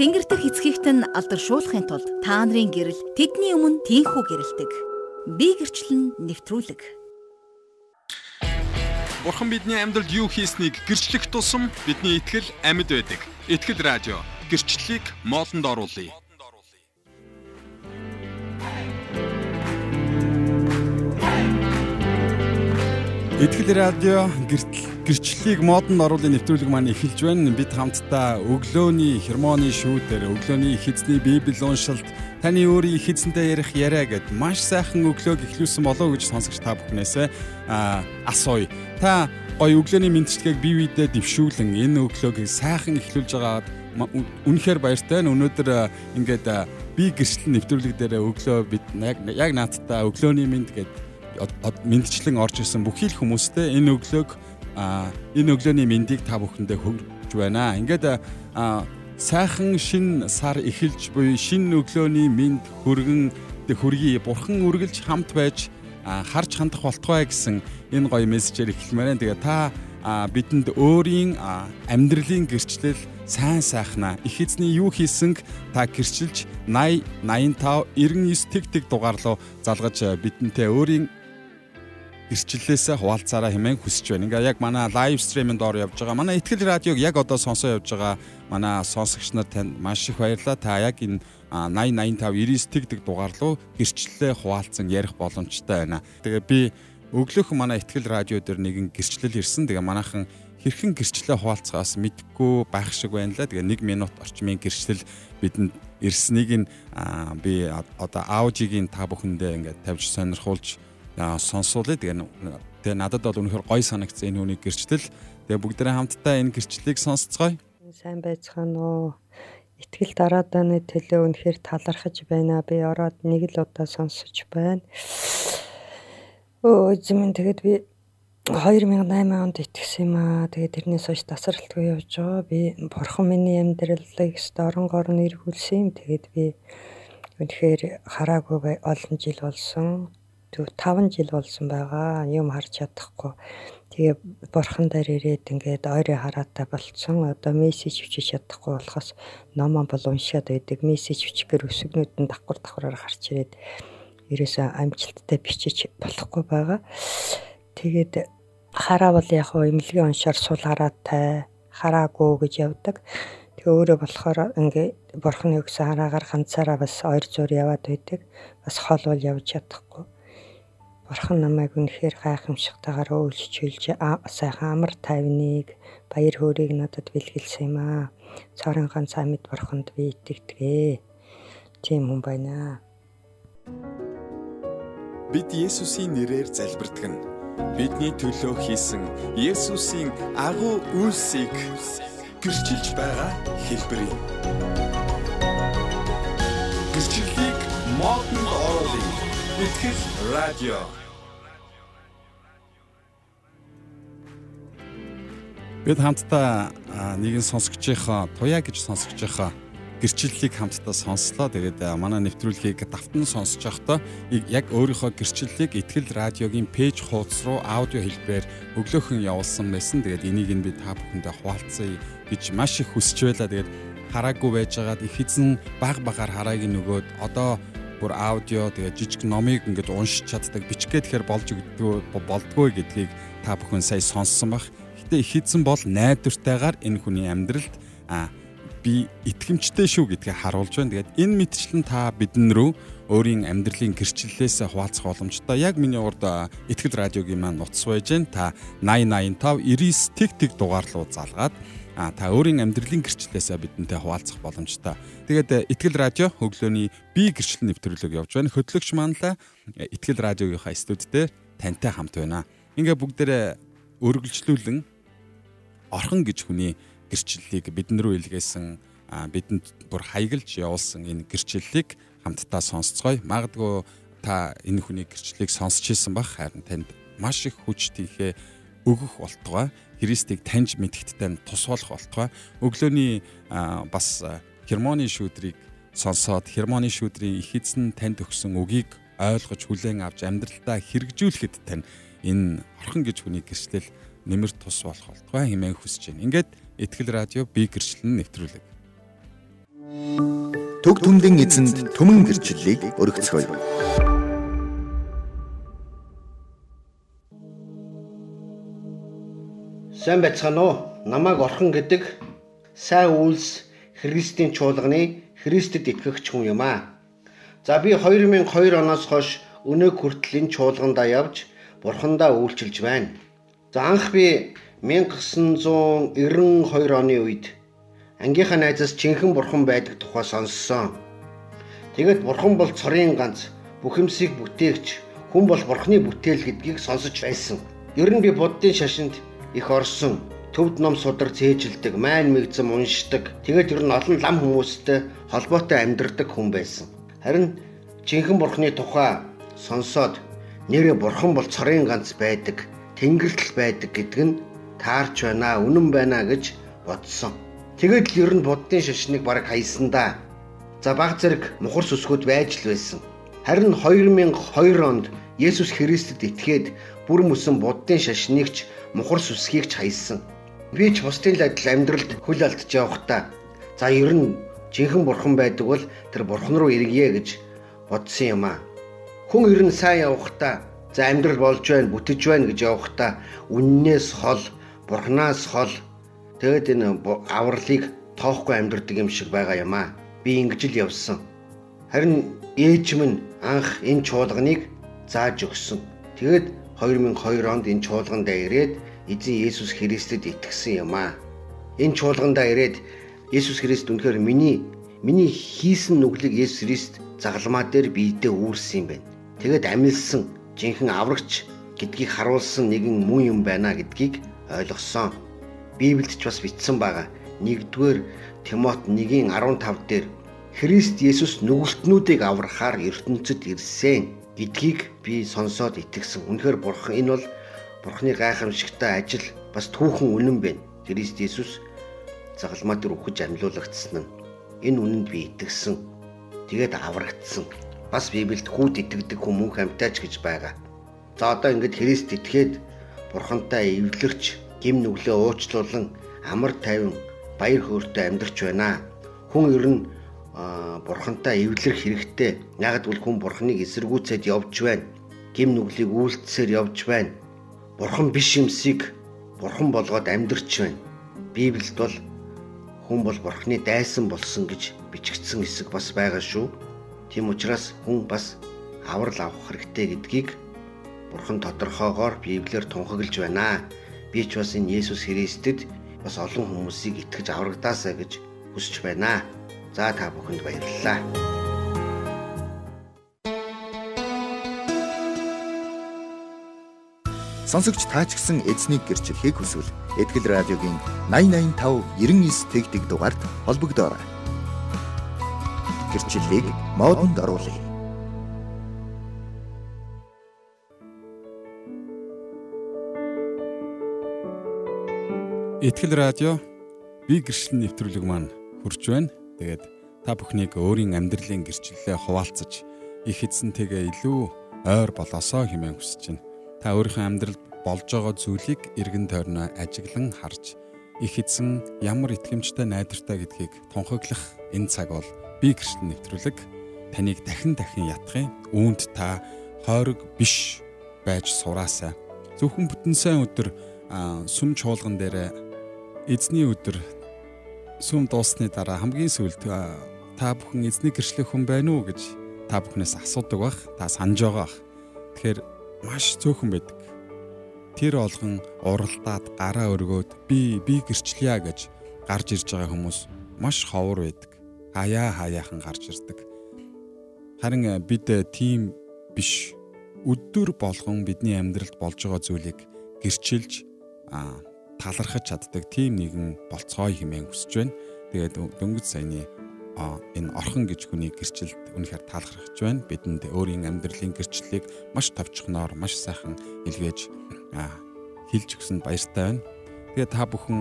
Тэнгэр дэх эцгийгт нь алдаршуулахын тулд та нарын гэрэл тэдний өмнө тийхүү гэрэлдэг. Би гэрчлэн нэвтрүүлэг. Бурхан бидний амьдралд юу хийснийг гэрчлэх тусам бидний итгэл амьд байдаг. Итгэл радио гэрчлэлийг моолнд оруулъя. Итгэл радио гэрчлэлийг модонд оруулын нэвтрүүлэг маань эхэлж байна. Бид хамтдаа өглөөний хермоны шүүдэр өглөөний их эзний библи уншилт таны өөрийн их эзэнтэй ярих яриа гэд маш сайхан өглөөг эхлүүлсэн болов уу гэж сонсогч та бүхнээс асууя. Та гоё өглөөний мэдчилгээг бие биедээ дэвшүүлэн энэ өглөөгийг сайхан эхлүүлж байгаад үнэхээр баяртай. Өнөөдөр ингээд би гэрчлэл нэвтрүүлэг дээр өглөө бид яг наадтаа өглөөний мэд гэдэг мэдчлэн орж исэн бүхий л хүмүүстээ энэ өглөөг энэ өглөөний мэндийг та бүхэндээ хүргэж байна. Ингээд сайхан шин сар эхэлж буй шин өглөөний мэнд хүргэн хүргий бурхан үргэлж хамт байж харж хандах болтугай гэсэн энэ гоё мессежээр эхлэмээр. Тэгээ та бидэнд өөрийн амьдралын гэрчлэл сайн сайхнаа их эзний юу хийсэнг та гэрчилж 80 85 99 тэг тэг дугаар руу залгаж бидэнтэй өөрийн ирчлэлээсээ хуваалцаараа хэмээн хүсэж байна. Ингээ яг манай лайв стриминд ор явж байгаа. Манай ихтгэл радиог яг одоо сонсоо явж байгаа манай сонсогч нар танд маш их баярлалаа. Та яг энэ 80 85 99 тэгдэг дугаар руу гэрчлэлээ хуваалцсан ярих боломжтой байна. Тэгээ би өглөөх манай ихтгэл радио дээр нэгэн гэрчлэл ирсэн. Тэгээ манайхан хэрхэн гэрчлэлээ хуваалцахаас мэдгүй байх шиг байна л да. Тэгээ 1 минут орчмын гэрчлэл бидэнд ирснийг нь би одоо аудиогийн та бүхэндээ ингээд тавьж сонирхуулж сонсуулъя. Тэгээ тэгээ надад бол үнэхээр гоё санагдсан энэ хүний гэрчлэл. Тэгээ бүгдээрээ хамтдаа энэ гэрчлэлийг сонсцгоё. Сайн байцгаана уу? Итгэл дараадааны төлөө үнэхээр талархаж байна. Би ороод нэг л удаа сонсож байна. Өө зэмэн тэгэд би 2008 онд итгэсэн юм аа. Тэгээд тэрнээс хойш тасралтгүй явж байгаа. Би бурхан миний амьдралыг оронгоор нэрвүүлсэн юм. Тэгээд би үнэхээр хараагүй олон жил болсон. 5 жил болсон байгаа. Юм харж чадахгүй. Тэгээ бурхан дээр ирээд ингээд ойрын хараатай болцсон. Одоо мессеж бичиж чадахгүй болохоос номоо бол уншаад байдаг. Мессеж бичгээр өсгнүүд нь давхар давхраар гарч ирээд ерөөсөө амжилттай бичиж болохгүй байгаа. Тэгээд хараа бол яг хөө эмнэлгийн уншаар сул хараатай хараагүй гэж явдаг. Тэгээ өөрөө болохоор ингээ бурхны өгсөн хараагаар ганцаараа бас ойр зур яваад байдаг. Бас хол бол явж чадахгүй. Бурхан намайг үнэхээр гайхамшигтайгаар өөлж чөлж сайхан амар тайвныг баяр хөөргийг надад бэлгэлсэн юм аа. Цорын ганц амьд бурханд би итгэдэг. Тийм хүн байна. Бид Есүсийн нэрээр залбирдаг нь бидний төлөө хийсэн Есүсийн агуу үйлсийг гэрчилж байгаа хэлбэр юм. Итгэл радио Бид хамтдаа нэгэн сонсогчийнхоо туяа гэж сонсогчийнхоо гэрчлэлийг хамтдаа сонслоо. Тэгээд манай нэвтрүүлгийг давтан сонсож байхдаа яг өөрийнхөө гэрчлэлийг ихтгэл радиогийн пэйж хуудас руу аудио хэлбэрээр өглөөхөн явуулсан байсан. Тэгээд энийг нь би та бүхэндээ хуваалцъя гэж маш их хүсэж байлаа. Тэгээд хараагүй байжгаад их эзэн баг багаар харааг нөгөөд одоо бүр аудио тэгээд жижиг номыг ингээд уншиж чаддаг бичгээ тэгэхээр болж өгдөө болдгоо гэдгийг та бүхэн сая сонссон бах. Гэхдээ их эзэн бол найдвартайгаар энэ хүний амьдралд а би итгэмжтэй шүү гэдгийг харуулж байна. Тэгээд энэ мэтчлэн та бидэн рүү өөрийн амьдралын гэрчлэлээс хуваалцах боломжтой. Яг миний урд итгэл радиогийн маань нутас байж гэн та 8085 99 тэг тэг дугаар руу залгаад а та өөрийн амьдралын гэрчлэлээс бидэнтэй хуваалцах боломжтой. Тэгээд итгэл радио өглөөний би гэрчлэл нэвтрүүлэг явж байна. Хөтлөгч маань л итгэл радиогийнхаа студид дээр тантай хамт байна. Ингээ бүгдээрээ өргөлжлүүлэн орхон гэж хүний гэрчлэлийг бидэн рүү илгээсэн бидэнд бүр хаягалж явуулсан энэ гэрчлэлийг хамтдаа сонсцгоё. Магадгүй та энэ хүний гэрчлэлийг сонсч ирсэн бах харин танд маш их хүч тийхээ өгөх болтугай. Христийг таньж мэдгэдтэй тус болох болтугай. Өглөөний бас хермоны шүүдрийг сонсоод хермоны шүүдрийн их эзэн танд өгсөн үгийг ойлгож хүлээн авч амьдралдаа хэрэгжүүлэхэд тань энэ орхон гэж хүний гэрчлэл нэмэр тус болох болтугай хэмээн хүсэж байна. Ингээд Итгэл радио би гэрчлэн нэвтрүүлэг. Төг түмдэн эзэнд түмэн гэрчлэлийг өргөцгөөе. Сайн байцгаана уу? Намайг Орхон гэдэг сайн үйлс Христийн чуулганы Христэд итгэгч хүн юм аа. За би 2002 оноос хойш өнөө хүртэл энэ чуулгандаа явж бурхандаа үйлчилж байна. За анх би 1992 оны үед ангийнхаа найзаас чинхэн бурхан байдаг тухай сонссон. Тэгэд бурхан бол цорын ганц бүх юмсыг бүтээгч хүн бол бурханы бүтээл гэдгийг сонсож байсан. Ер нь би буддын шашинд их орсон. Төвд ном судар цээжилдэг, майн мэгзэм уншдаг. Тэгээд ер нь олон лам хүмүүстэй холбоотой амьдардаг хүн байсан. Харин жинхэнэ бурхны тухай сонсоод нэрэ бурхан бол цорын ганц байдаг, тэнгэртэл байдаг гэдэг нь таарч байна, үнэн байна гэж бодсон. Тэгэд л ер нь буддын шашныг бараг хайсан да. За баг зэрэг мухар сүсгүүд байж л байсан. Харин 2002 онд Есүс Христэд итгээд бүр мөсөн буддын шашныг ч мухар сүсгийг ч хайсан. Би ч бусдын адил амьдралд хөл алдж явахдаа за ер нь жинхэнэ бурхан байдаг бол тэр бурхан руу эргье гэж бодсон юм аа. Хүн ер нь сайн явахдаа за амьдрал болж байна, бүтэж байна гэж явахдаа үннээс хол бурхнаас хол тэгэд энэ авралыг тоохгүй амьдардаг юм шиг байгаа юм аа. Би ингэж л явсан. Харин ээж минь анх энэ чуулганыг зааж өгсөн. Тэгэд 2002 онд энэ чуулгандаа ирээд эзэн Есүс Христэд итгэсэн юм аа. Энэ чуулгандаа ирээд Есүс Христ үнэхээр миний миний хийсэн нүглийг Есүс Христ загалмаа дээр биедээ үүрсэн юм байна. Тэгэд амилсан жинхэнэ аврагч гэдгийг харуулсан нэгэн мөн юм байна гэдгийг ойлгосон. Библиэд ч бас бичсэн байгаа. 1-р Тимот 1-ийн 15 дээр Христ Есүс нүгэлтнүүдийг аврахаар ертөнцид ирсэн гэдгийг би сонсоод итгэсэн. Үнэхээр бурхан энэ бол бурханы гайхамшигтай ажил бас түүхэн үнэн байна. Христ Есүс загалмаа дээр үхэж амьлуулагдсан нь энэ үнэнд би итгэсэн. Тэгээд аврагдсан. Бас Библиэд хүүд итгэдэг хүмүүн хамтаач гэж байгаа. За одоо ингэж Христ итгээд бурхантай эвлэрч гим нүглөө уучлуулан амар тайван баяр хөөртэй амьдрч байна. Хүн ер нь бурхантай эвлэрэх хэрэгтэй. Яг л хүн бурханыг эсэргүүцээд явж байна. Гим нүглийг үйлдэлсээр явж байна. Бурхан биш юмсыг бурхан болгоод амьдрч байна. Библиэд бол хүн бол бурханы дайсан болсон гэж бичигдсэн хэсэг бас байгаа шүү. Тийм учраас хүн бас аврал авах хэрэгтэй гэдгийг бурхан тодорхойгоор Библиэр тунхаглаж байна би ч бас энэ Есүс Христэд бас олон хүмүүсийг итгэж аврагдаасаа гэж хүсэж байна. За та бүхэнд баярлалаа. Сонсогч таач гисэн эзнийг гэрчлэхийг хүсвэл Этгэл радиогийн 8085 99 тэгтэг дугаард холбогдоорой. Гэрчлэлийг модонд оруулъя. Итгэл радио би гэрчлэн нэвтрүүлэг маань хурж байна. Тэгээд та бүхнийг өөрийн амьдралын гэрчлэлээ хуваалцаж их эзэнтэйгээ илүү ойр болоосоо хэмээн хүсэж байна. Та өөрийнхөө амьдралд болж байгаа зүйлийг эргэн тойрноо ажиглан харж их эзэн ямар итгэмжтэй найдвартай гэдгийг тунхаглах энэ цаг бол би гэрчлэн нэвтрүүлэг таныг дахин дахин ятгахын үүнд та хойрог биш байж сураасаа зөвхөн бүтэн сайн өдөр сүм чуулган дээр эзний өдөр сүм дуусны дараа хамгийн сүүлд та бүхэн эзний гэрчлэх хүн байна уу гэж та бүхнээс асуудаг бах та санаж байгаа. Тэгэхээр маш цөөхөн байдаг. Тэр олгон уралдаад гараа өргөөд би би гэрчлэе гэж гарч ирж байгаа хүмүүс маш ховор байдаг. Хаяа хаяахан гарч ирдэг. Харин бид тийм биш. Өдөр болгон бидний амьдралд болж байгаа зүйлийг гэрчилж талархаж чаддаг тийм нэгэн болцгоё хэмээн хүсэж байна. Тэгээд дөнгөж саяны энэ орхон гэж хүний гэрчлэлд үнэхээр таалахрахж байна. Бидэнд өөрийн амьдралын гэрчлэлийг маш товчхоноор, маш сайхан илгээж хэлж өгсөнд баяртай байна. Тэгээд та бүхэн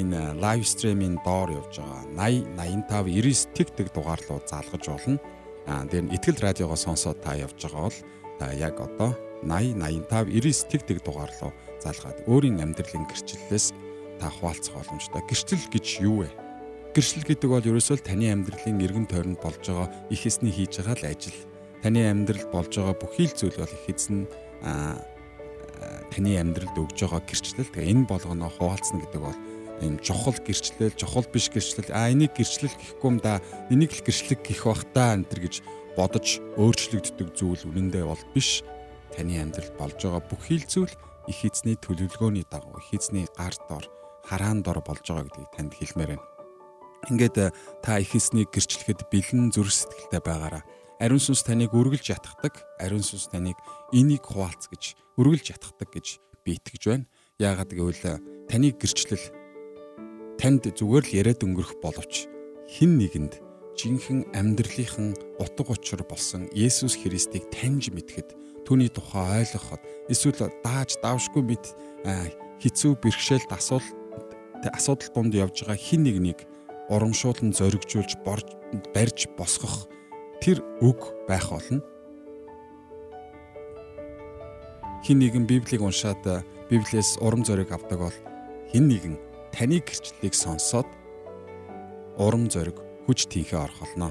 энэ лайв стримийн доор явж байгаа 80 85 99 тэг тэг дугаар руу заалгаж болно. Аа тэгээд ихтгэл радиогоо сонсоод та явж байгаа бол та яг одоо 80 85 99 тэг тэг дугаар руу залгаад өөрийн амьдралын гэрчлэлээс та хуваалцах боломжтой. Гэрчлэл гэж юу вэ? Гэрчлэл гэдэг бол ерөөсөө таны амьдралын эргэн тойронд болж байгаа их эсний хийж байгаа л ажил. Таны амьдралд болж байгаа бүхий л зүйл бол их эзэн таны амьдралд өгж байгаа гэрчлэл. Тэгээ энэ болгоно хуваалцна гэдэг бол ийм чухал гэрчлэл, чухал биш гэрчлэл. А энийг гэрчлэл гэхгүй юм да. Энийг л гэрчлэг гэх бах та энэ төр гэж бодож өөрчлөгддөг зүйл үнэндээ бол биш. Таны амьдралд болж байгаа бүхий л зүйл их эзний төлөвлөгөөний дагуу их эзний гар дор хараан дор болж байгаа гэдгийг танд хэлмээр байна. Ингээд э, та их эзнийг гэрчлэхэд бэлэн зүрх сэтгэлтэй байгаараа. Ариун сүнс таныг үргэлж ятгадаг. Ариун сүнс таныг энийг хуваалц гэж үргэлж ятгадаг гэж би итгэж байна. Яагаад гэвэл э, таны гэрчлэл танд зүгээр л яриад өнгөрөх боловч хин нэгэнд жинхэнэ амьдралынхан утга учир болсон Есүс Христийг таньж мэдхэд түүний тухай ойлгоход эсвэл дааж давшгүй мэд хэцүү бэрхшээлт асуудал асуудал донд явж байгаа хин нэг нэг урамшуулан зоригжуулж борж барьж босгох тэр үг байх болно. Хин нэгэн Библийг уншаад Библиэс урам зориг авдаг бол хин нэгэн таны гэрчлэлийг сонсоод урам зориг хүч тийхээ орох болно.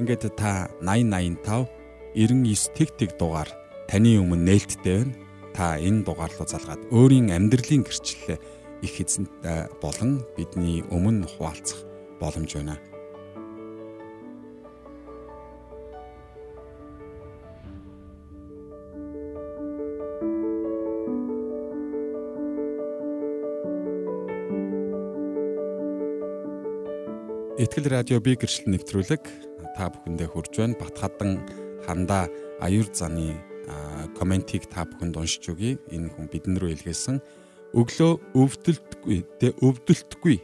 Ингээд та 8085 99 тэг тэг дугаар таны өмнө нээлттэй байна. Та энэ дугаар руу залгаад өөрийн амьдралын гэрчлэлээ их эзэнтэй болон бидний өмнө хуваалцах боломж байна. Итгэл радио би гэрчлэл нэвтрүүлэг та бүхэндээ хүрж байна. Батхадан хандаа аюур заны комментиг та бүхэнд уншиж өгье. Энэ хүн бидэн рүү илгээсэн өглөө өвдөлтгүй тэ өвдөлтгүй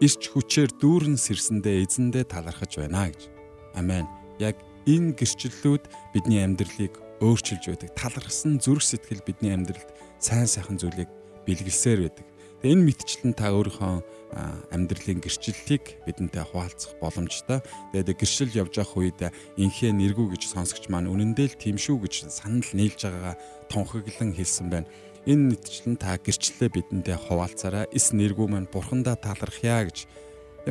ирч хүчээр дүүрэн сэрсэндээ эзэндээ талархаж байна гэж. Амен. Яг энэ гэрчлэлүүд бидний амьдралыг өөрчилж байдаг. Талархсан зүрх сэтгэл бидний амьдралд сайн сайхан зүйлийг бэлгэлсээр байдаг. Энэ мэтчлэн та өөрийнхөө амьдралын гэрчлэлийг бидэнтэй хуваалцах боломжтой. Тэгээд гэрчлэл явж явах үед инхээ нэргүү гэж сонсогч маань үнэндээ л тийм шүү гэж санал нийлж байгаагаа тунхаглан хэлсэн байна. Энэ мэтчлэн та гэрчлэлээ бидэндээ хуваалцаараа эс нэргүү маань бурхандаа талархъя гэж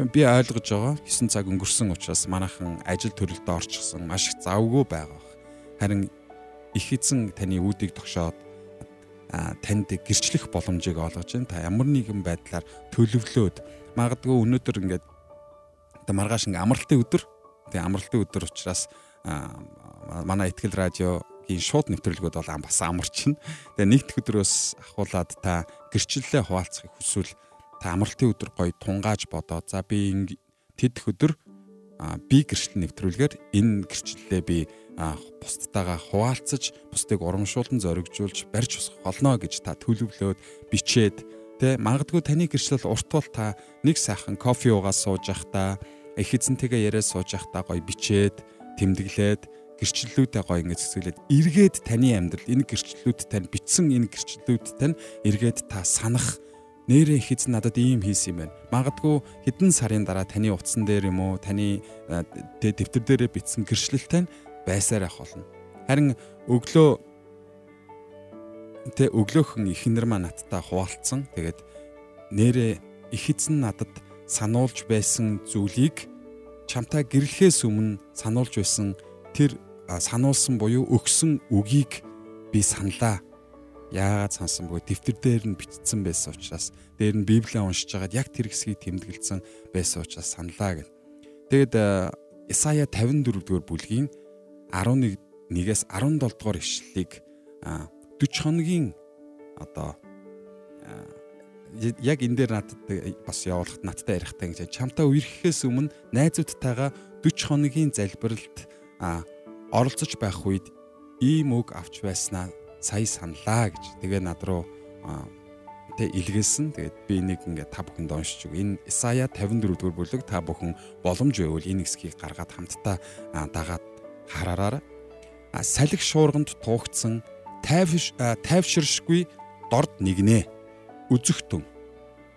би ойлгож байгаа 9 цаг өнгөрсөн учраас манайхан ажил төрөлдөө орчихсон маш их завгүй байгаа. Харин их эзэн таны үүдийг тогшоод танд гэрчлэх боломжийг олгож байна. Та ямар нэгэн байдлаар төлөвлөөд магадгүй өнөөдөр ингээд одоо маргааш ингээ амралтын өдөр. Тэгээ амралтын өдөр учраас манай ихтгэл радиогийн шууд нэвтрүүлгүүд бол бас амарч байна. Тэгээ нэгд өдрөөс ахуулаад та гэрчлэлээ хуваалцахыг хүсвэл та амралтын өдөр гоё тунгааж бодоод за би тэдх өдөр би гэрчлэл нэвтрүүлгээр энэ гэрчлэлээ би бусдтайгаа хуваалцаж бусдыг урамшуулан зоригжуулж барьж босгох болно гэж та төлөвлөөд бичээд тэ магадгүй таны гэрчлэл урт бол та нэг сайхан кофе уугаад сууж явахдаа их эзэнтэйгээ яриад сууж явахдаа гоё бичээд тэмдэглээд гэрчлэлүүдээ гоё ингэ зэсгэлээд эргээд таны амьдрал энэ гэрчлэлүүд тань бичсэн энэ гэрчлэлүүд тань эргээд та санах нэрээ их эзэн надад ийм хийсэн юм байна. Магадгүй хэдэн сарын дараа таны утсан дээр юм уу, таны дэвтэр дээрээ бичсэн гэрчлэлтэй байсаар ах болно. Харин өглөө тэ өглөөхөн ихнэр маа надтай хуваалцсан. Тэгээд нэрээ их эзэн надад сануулж байсан зүйлийг чамтай гэрлэхээс өмнө сануулж байсан тэр сануулсан буюу өгсөн үгийг би саналаа. Яагаад сансан бөгөөд дэвтэр дээр нь бичсэн байсан учраас дээр нь Библийг уншиж байгаад яг тэр хэсгийг тэмдэглэсэн байсан учраас саналаа гэнэ. Тэгэд Исая 54 дугаар бүлгийн 11-ээс 17 дугаар ишлэлийг 40 хоногийн одоо яг энэ дээр надад бас явуулахад надтай ярихтай гэж чамтай үерхэхээс өмнө найзуудтайгаа 40 хоногийн залбиралд оролцож байх үед ийм үг авч байснаа сая саналаа гэж тэгээ над руу тэ илгээсэн. Тэгээд би нэг ингээд та бүхэнд уншиж үг. Энэ Исая 54 дугаар бүлэг та бүхэн боломж байвал энэ хэсгийг гаргаад хамтдаа дагаад хараараа салхи шуурганд туugдсан тайвш тайвширшгүй дорд нэгнэ. Үзэгтэн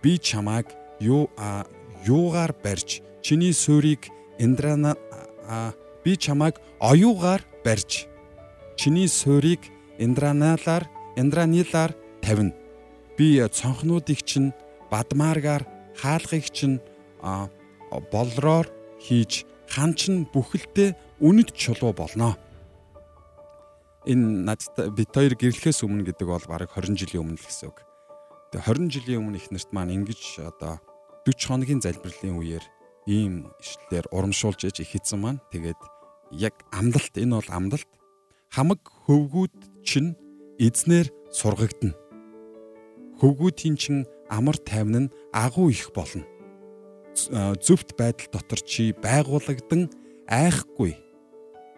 би чамааг юу юугаар барьж чиний суурийг эндрана би чамааг оюугаар барьж чиний суурийг эндраналаар эндранилаар тавина. Би цонхнуудыг чинь бадмааргаар хаалгыг чинь болроор хийж ханч нь бүхэлдээ үнэт чулуу болно. Энэ надад бит хоёр гэрлэхээс өмнө гэдэг бол бараг 20 жилийн өмнө л гэсэн үг. Тэгээ 20 жилийн өмнө их нарт маань ингэж одоо 40 хоногийн залбирлын үеэр ийм ишлэлээр урамшуулж иж их эзэн маань тэгээд яг амдалт энэ бол амдалт хамаг хөвгүүд чинь эзнэр сургагдана. Хөвгүүдийн чин амар тайван нь агуу их болно. Зөвхт байдал дотор чи байгууллагдан айхгүй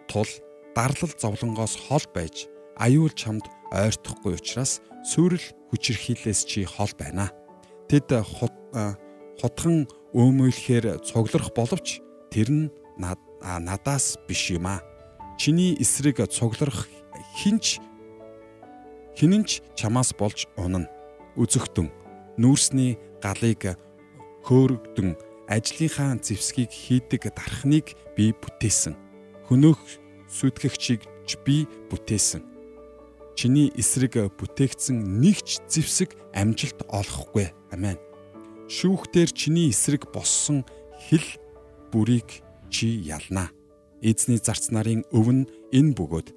тул дарлал зовлонгоос хол байж аюул чамд ойртохгүй учраас сүрэл хүчирхийлээс чи хол байна. Тэд хотхон өөмөөлөхээр цуглах боловч тэр нь надаас биш юм а. Чиний эсрэг цуглах хинч хинэнч чамаас болж унана. Үзэгтэн нүүрсний галыг хөөрөгдөн ажлынхаа зэвсгийг хийдэг дархныг би бүтээсэн. Хөнөөх сүтгэгчийг би бүтээсэн. Чиний эсрэг бүтээгдсэн нэг ч зэвсэг амжилт олохгүй. Амен. Шүүхтэр чиний эсрэг боссон хил бүрийг чи ялнаа. Эзний зарц нарын өвн энэ бөгөөд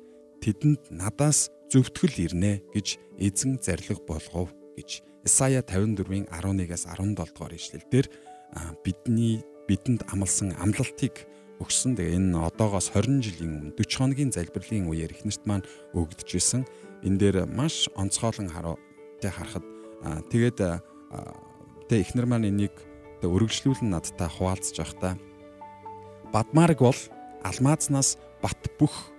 тэдэнд надаас зөвтгөл ирнэ гэж эзэн зарлиг болгов гэж Исая 54-ийн 11-аас 17 дугаар ишлэлдэр бидний бидэнд амласан амлалтыг өгсөн. Тэгээ энэ одоогоос 20 жилийн өмнө 40 хоногийн залбирлын үеэр ихнэрт маань өгдөж исэн. Энэ дээр маш онцгойлон хараа тэ харахад тэгээд тэ ихнэр маань энийг өргөжлүүлэн надтай хуваалцж байхдаа Бадмарг бол алмаазнаас бат бүх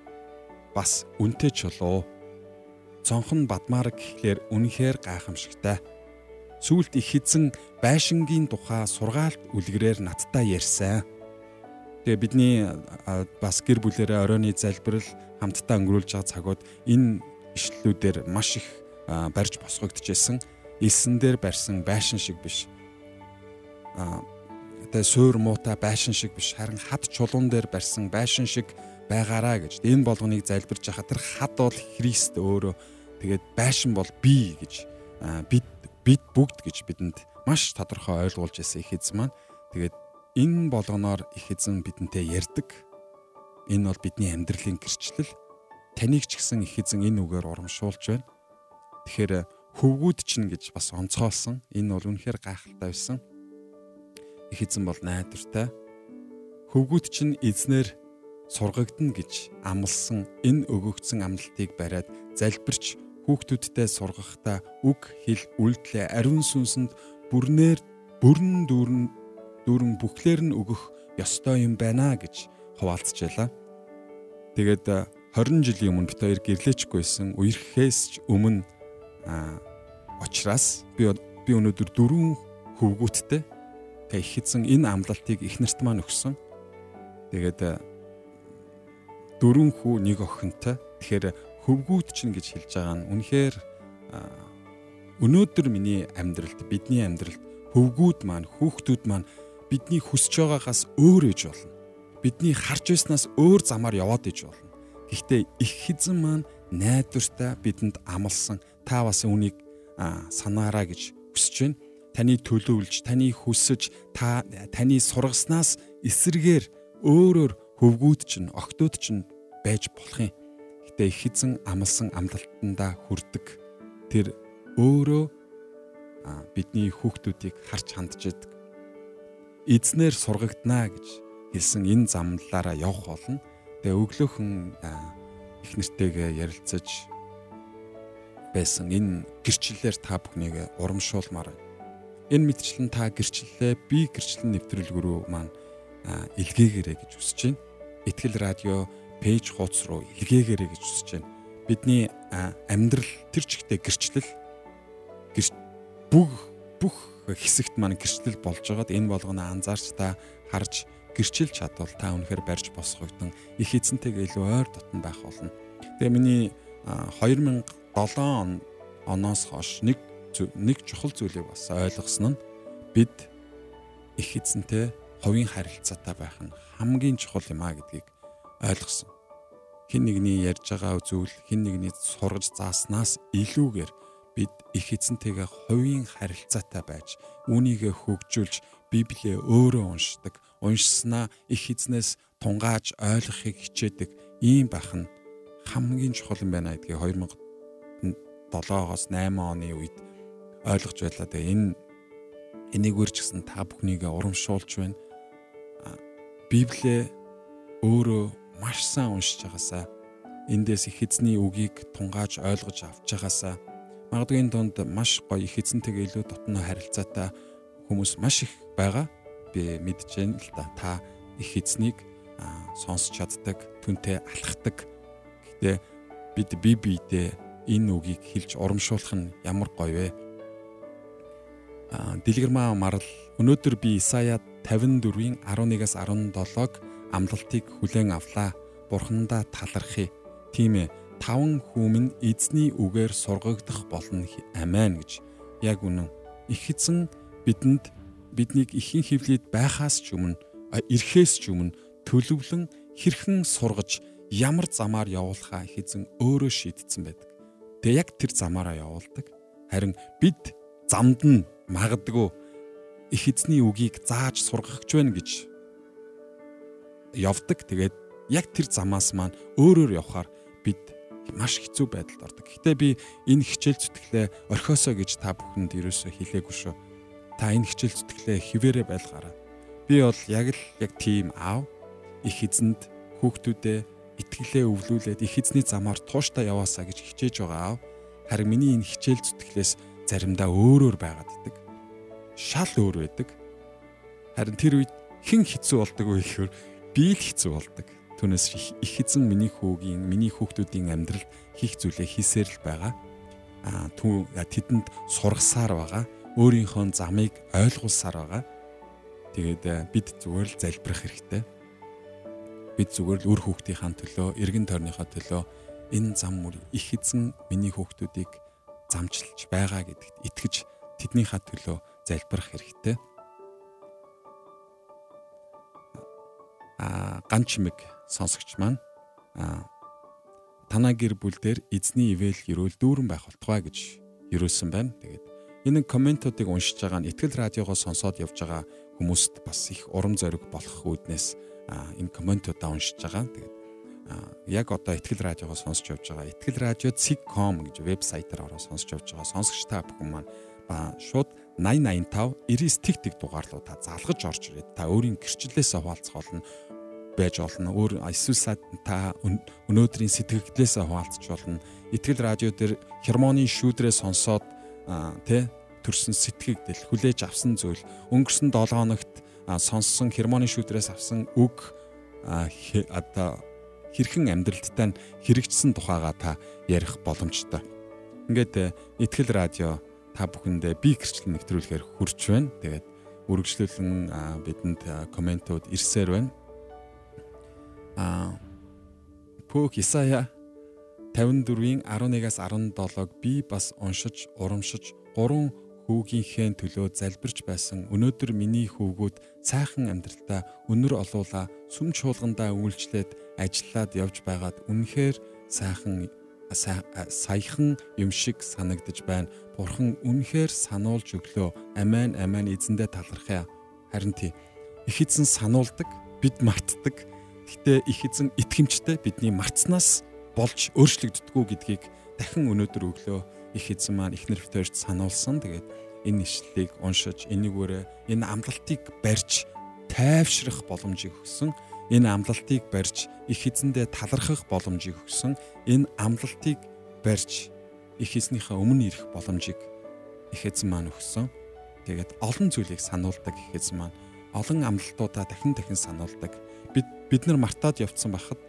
бас үнтэй чулуу. Цонхон Бадмарг гэхлээр үнэхээр гайхамшигтай. Сүүлд их эзэн байшингийн тухай сургаалт үлгэрээр надтай ярьсан. Тэгээ бидний бас гэр бүлэрээ оройны залбирал хамтдаа өнгөрүүлж байгаа цагууд энэ ишлэлүүдээр маш их барьж босгогдчихсэн. Илсэн дээр барьсан байшин шиг биш. Тэгээ суур муута байшин шиг биш харин хад чулуун дээр барьсан байшин шиг байгаараа гэж. Энэ болгоныг залбирж хахад тэр хад бол Христ өөрөө тэгээд байшин бол би гэж бид бид бүгд гэж бидэнд маш тодорхой ойлгуулж ирсэн их эзэн маань. Тэгээд Энэ болгоноор их эзэн бидэнтэй ярьдаг. Энэ бол бидний амьдралын гэрчлэл. Таныг ч гэсэн их эзэн энэ үгээр урамшуулж байна. Тэгэхээр хөвгүүд чинь гэж бас онцгойлсон. Энэ бол үнэхээр гайхалтай байсан. Их эзэн бол найдвартай. Хөвгүүд чинь эзнэр сургагдана гэж амлсан энэ өгөгдсөн амлалтыг бариад залбирч хүүхдүүдтэй сургахдаа үг хэл үйлдэлээ ариун сүнсэнд бүрнээр бүрэн дүүрэн дүүрэн бүхлээр нь өгөх ёстой юм байна гэж хуваалцжээ. Тэгээд 20 жилийн өмнө бит хоёр гэрлээчгүйсэн үерхээс ч өмнө очраас би би өнөөдөр дөрвөн хөвгүүттэй их эзэн энэ амлалтыг их нарт маань өгсөн. Тэгээд дөрвөн хүү нэг охинтой. Тэгэхээр хөвгүүд чинь гэж хэлж байгаа нь үнэхээр өнөөдөр миний амьдралд бидний амьдралд хөвгүүд маань хүүхдүүд маань бидний хүсэж байгаагаас өөр ээж болно. Бидний харж байснаас өөр замаар яваад иж болно. Гэхдээ их хэзэн маань найдвартай бидэнд амлсан та бас үнийг санаараа гэж хүсэж байна. Таны төлөвлөж, таны хүсэж, та таны сургаснаас эсэргээр өөрөөр хөвгүүд чинь, октод чинь байж болох юм. Гэтэ их хэзэн амлсан амлалтандаа хүрдэг. Тэр өөрөө бидний хүүхдүүдийг харж хандж идэг эзнэр сургагданаа гэж хэлсэн энэ замлаараа явах болно. Тэгээ өглөөхөн их нэртэйгээ ярилцаж байсан энэ гэрчлэлээр та бүхнийг урамшуулмаар байна. Энэ мэдчлэн та гэрчлэлээ би гэрчлэн нэвтрүүлгэрүү маань илгээгээрэй гэж хүсэж байна. Итгэл радио пэйж хуудас руу илгээгээрэй гэж хүсэж байна. Бидний амьдрал тэр чигтээ гэрчлэл бүх бүх хэсэгт маань гэрчлэл болж байгаад энэ болгоно анзаарч та харж гэрчилж чадвал та үнэхээр барьж босгогдсон их эзэнтэйгээ илүү ойр дотн байх болно. Тэгээ миний 2007 оноос хойш нэг нэг чухал зүйлийг бас ойлгосон нь бид их эзэнтэй хувийн харилцаатай байх нь хамгийн чухал юм а гэдгийг ойлгосон. Хин нэгний ярьж байгаа зүйл хин нэгний сургаж зааснаас илүүгээр бид их эзэнтэйгээ хувийн харилцаатай байж үүнийгээ хөгжүүлж Библийг өөрөө уншдаг, уншснаа их эзнээс тунгааж ойлгохыг хичээдэг ийм байх нь хамгийн чухал юм байна гэдгийг 2007-оос 8 оны үед ойлгож байлаа. Тэгээ энэ энийг үржигсэн та бүхнийг урамшуулж байна. Библийг өөрөө маш сайн уншиж байгаасаа эндээс их эзний үгийг тунгааж ойлгож авч байгаасаа магадгүй энэ донд маш гоё их эзэнтэйгээ илүү дотно харилцаатай хүмүүс маш их байгаа. Би мэдж байна л да. Та их эзнийг сонсч чаддаг, түнтэй алхдаг. Гэхдээ бид бие биедээ энэ үгийг хэлж урамшуулах нь ямар гоё вэ? Дэлгэрмаа марал өнөөдөр би Исая 54-ийн 11-аас 17-г амлалтыг хүлээн авлаа. Бурхандаа талархъя. Тийм ээ. Таван хүмүн эзний үгээр сургагдах болно. Амен гэж. Яг үнэн. Их эзэн бидэнд биднийг ихэн хөвлөд байхаас ч өмнө эрхээс ч өмнө төлөвлөн хэрхэн сургаж ямар замаар явуулахаа их эзэн өөрөө шийдсэн байдаг. Тэгээ яг тэр замаараа явуулдаг. Харин бид замд нь магадгүй их эзний үгийг зааж сургахч байна гэж явдаг. Тэгээд яг тэр замаас маань өөрөөр явхаар бид маш хэцүү байдалд ордог. Гэхдээ би энэ хичээл зүтгэлээ орхиосоо гэж та бүхэнд ерөөсөө хэлээгүй шүү. Та энэ хичээл зүтгэлээ хിവэрэ байлгаараа. Би бол яг л яг тийм аав их эзэнд хүүхдүүдээ итгэлээ өвлүүлээд их эзний замаар тууштай яваасаа гэж хичээж байгаа аав. Харин миний энэ хичээл зүтгэлээс заримдаа өөрөөр байгаад идэг. Шал өөр байдаг. Харин тэр үед хэн хэцүү болдог вэ гэхээр би л хэцүү болдог. Түүнээс их эзэн миний хүүгийн, миний хүүхдүүдийн амьдралд хийх зүйлээ хийсээр л байгаа. Аа түн тэдэнд сургасаар байгаа. Өөрийнхөө замыг ойлгуулсаар байгаа. Тэгээд бид зүгээр л залбирах хэрэгтэй. Бид зүгээр л үр хүүхдийнхаа төлөө, эргэн тойрныхоо төлөө энэ зам мөр их эзэн миний хүүхдүүдийг замжилж байгаа гэдэгт итгэж тэднийхээ төлөө залбирах хэрэгтэй. А ган чимэг сонсогч маань танаа гэр бүл дээр эзний ивэл гэрүүл дүүрэн байх болтугай гэж юрөөсөн байна. Тэгээд энэ комментуудыг уншиж байгаа нь ихтгэл радиогоо сонсоод явж байгаа хүмүүст бас их урам зориг болох үүднээс энэ комментуудаа уншиж байгаа. Тэгээд яг одоо ихтгэл радиогоо сонсч явж байгаа. Ихтгэл радио cig.com гэж вебсайтаар ороо сонсч явж байгаа. Сонсогч та бүхэн маань шууд 8085 99 тэг тэг дугаарлуудаа залгаж орж ирээд та өөрийн гэрчлэлээс хуваалцах болно байж болно. Өөр эсвэл та өнөөдрийн сэтгэгдлээс хуваалцах болно. Итгэл радио дээр хермоны шүүдрээ сонсоод тэ төрсэн сэтгэгдэл хүлээж авсан зүйл өнгөрсөн 7 хоногт сонссон хермоны шүүдрээс авсан үг одоо хэрхэн амьдралдаа нь хэрэгжсэн тухайга та ярих боломжтой. Ингээд итгэл радио та бүхэндээ би гэрчлэл нэвтрүүлэхээр хүрч байна. Тэгээд үргэлжлүүлэн бидэнд комментууд ирсээр байна. Аа Пүк Исая 54-ийн 11-аас 17-г би бас уншиж, урамшиж, гурван хүүгийнхээ төлөө залбирч байсан. Өнөөдөр миний хүүгүүд сайхан амьдралдаа өнөр олуула сүм чуулгандаа үйлчлээд ажиллаад явж байгаад үнэхээр сайхан саяхан юм шиг санагдаж байна. Бурхан үнэхээр сануулж өглөө. Амен амен эзэндээ талархъя. Харин тий их эзэн сануулдаг, бид мартдаг. Гэхдээ их эзэн итгэмжтэй бидний мартснаас болж өөрчлөгддгүү гэдгийг дахин өнөөдөр өглөө их эзэн маань их нэрвтэрч сануулсан. Тэгээд энэ ишлэлийг уншиж, энийгээрээ энэ амлалтыг барьж тайвшрах боломжийг өгсөн. Энэ амлалтыг барьж их эзэндээ талархах боломжийг өгсөн. Энэ амлалтыг барьж их эзнийхээ өмнө ирэх боломжийг их эзэн маань өгсөн. Тэгээд олон зүйлийг сануулдаг их эзэн маань олон амлалтуудаа дахин дахин сануулдаг. Бид бид нар мартаад явцсан байхад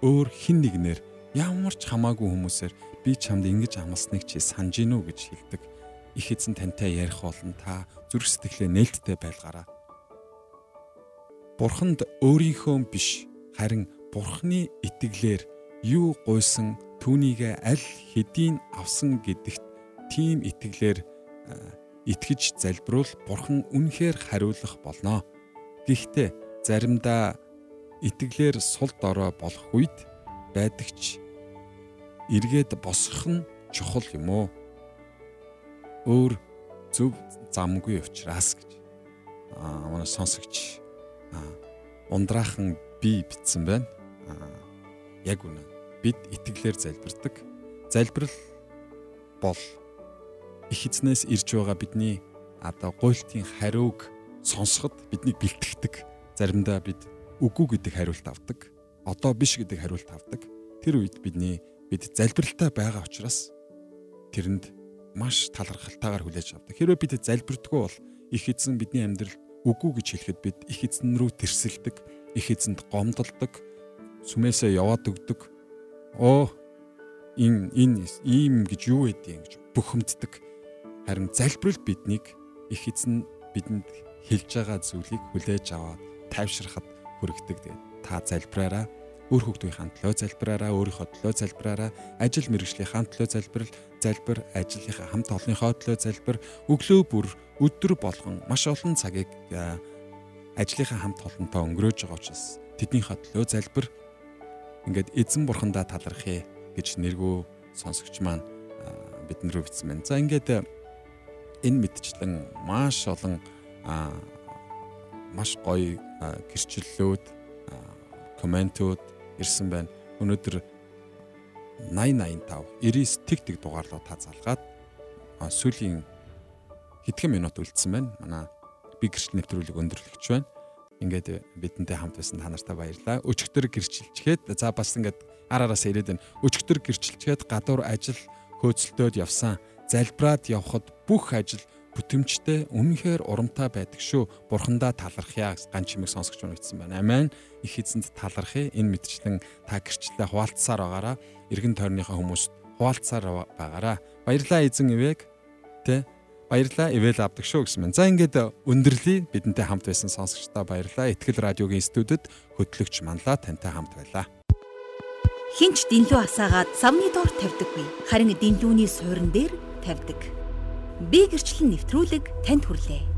өөр хин нэгнэр ямар ч хамаагүй хүмүүсээр би чамд ингэж амласныг чи санаж гинүү гэж хэлдэг. Их эзэн тантай ярих болон та зүрх сэтгэлээ нээлттэй байлгаараа. Бурханд өөрийнхөө биш харин Бурхны итгэлээр юу гуйсан түүнийг аль хэдийн авсан гэдэгт тийм итгэлээр итгэж залбируул бурхан үнэхээр хариулах болно. Гэхдээ заримдаа итгэлээр сул дорой болох үед байдагч эргээд босгох нь чухал юм уу? Өөр зөв замгүй учраас гэж. манай сонсогч ундраахан би битсэн байна. Яг үнэ. Бид итгэлээр залбирдаг. Залбирал бол их эзнээс ирж байгаа бидний одоо гуйлтын хариуг сонсоход биднийг бэлтгэдэг. Заримдаа бид үгүй гэдэг хариулт авдаг. Одоо биш гэдэг хариулт авдаг. Тэр үед бидний бид залбиралтай байгаа учраас тэрэнд маш талархалтайгаар хүлээж авдаг. Хэрвээ бид залбирдаггүй бол их эзэн бидний амьдралд үгүй гэж хэлэхэд бид их эзэн рүү тэрсэлдэг, их эзэнд гомдолдог, сүмээсээ яваад өгдөг. Оо энэ энэ ийм гэж юу байдیں гэж бухимддаг. Харин залбирал биднийг их эзэн бидэнд хэлж байгаа зүйлийг хүлээж аваад тайвширхад хүргэдэг. Та залбираараа өөр хүүхдийн төлөө залбираараа өөрийнхөө төлөө залбираараа ажил мэргэжлийн төлөө залбирал залбир ажлынхаа хамт олонныхоо төлөө залбир өглөө бүр өдөр болгон маш олон цагийг ажлынхаа хамт олонтой өнгөрөөж байгаа учраас тэднийхээ төлөө залбир ингээд эзэн бурхандаа талархъя гэж нэргөө сонсогч маань бидэн рүү бичсэн байна. За ингээд энэ мэдчлэн маш олон маш гоё гэрчлэлүүд комментууд ирсэн байна. Өнөөдөр 8085 99 тэг тэг дугаарлуу та залгаад сүүлийн хэдхэн минут үлдсэн байна. Манай би гэрчлэл нэвтрүүлэг өндөрлөгч байна. Ингээд бидэнтэй хамт байсан та нартай баярлалаа. Өчигдөр гэрчилчгээд за бас ингээд араараас ирээд байна. Өчигдөр гэрчилчгээд гадуур ажил хөөцөлтөөд явсан. Залбираад явхад бүх ажил бүтэмжтэй үнэхээр урамтай байдаг шүү. Бурхандаа талархъя ганц чимэг сонсогч унагдсан байна. Амен. Их эзэнд талархъя. Энэ мэдчлэн та гэрчлэлээ хуваалцсаар байгаараа эргэн тойрныхаа хүмүүст хуваалцсаар байгаараа. Баярлалаа эзэн ивэг. Тэ баярлалаа ивэл авдаг шүү гэсэн мэн. За ингээд өндөрлөе бидэнтэй хамт байсан сонсогчдоо баярлалаа. Итгэл радиогийн студид хөтлөгч манлаа тантай хамт байлаа. Хинч дэнлүү асаагаад самны доор тавьдаггүй. Харин дэнлүүний суурин дээр тавьдаг би гэрчлэн нэвтрүүлэг танд хүрлээ.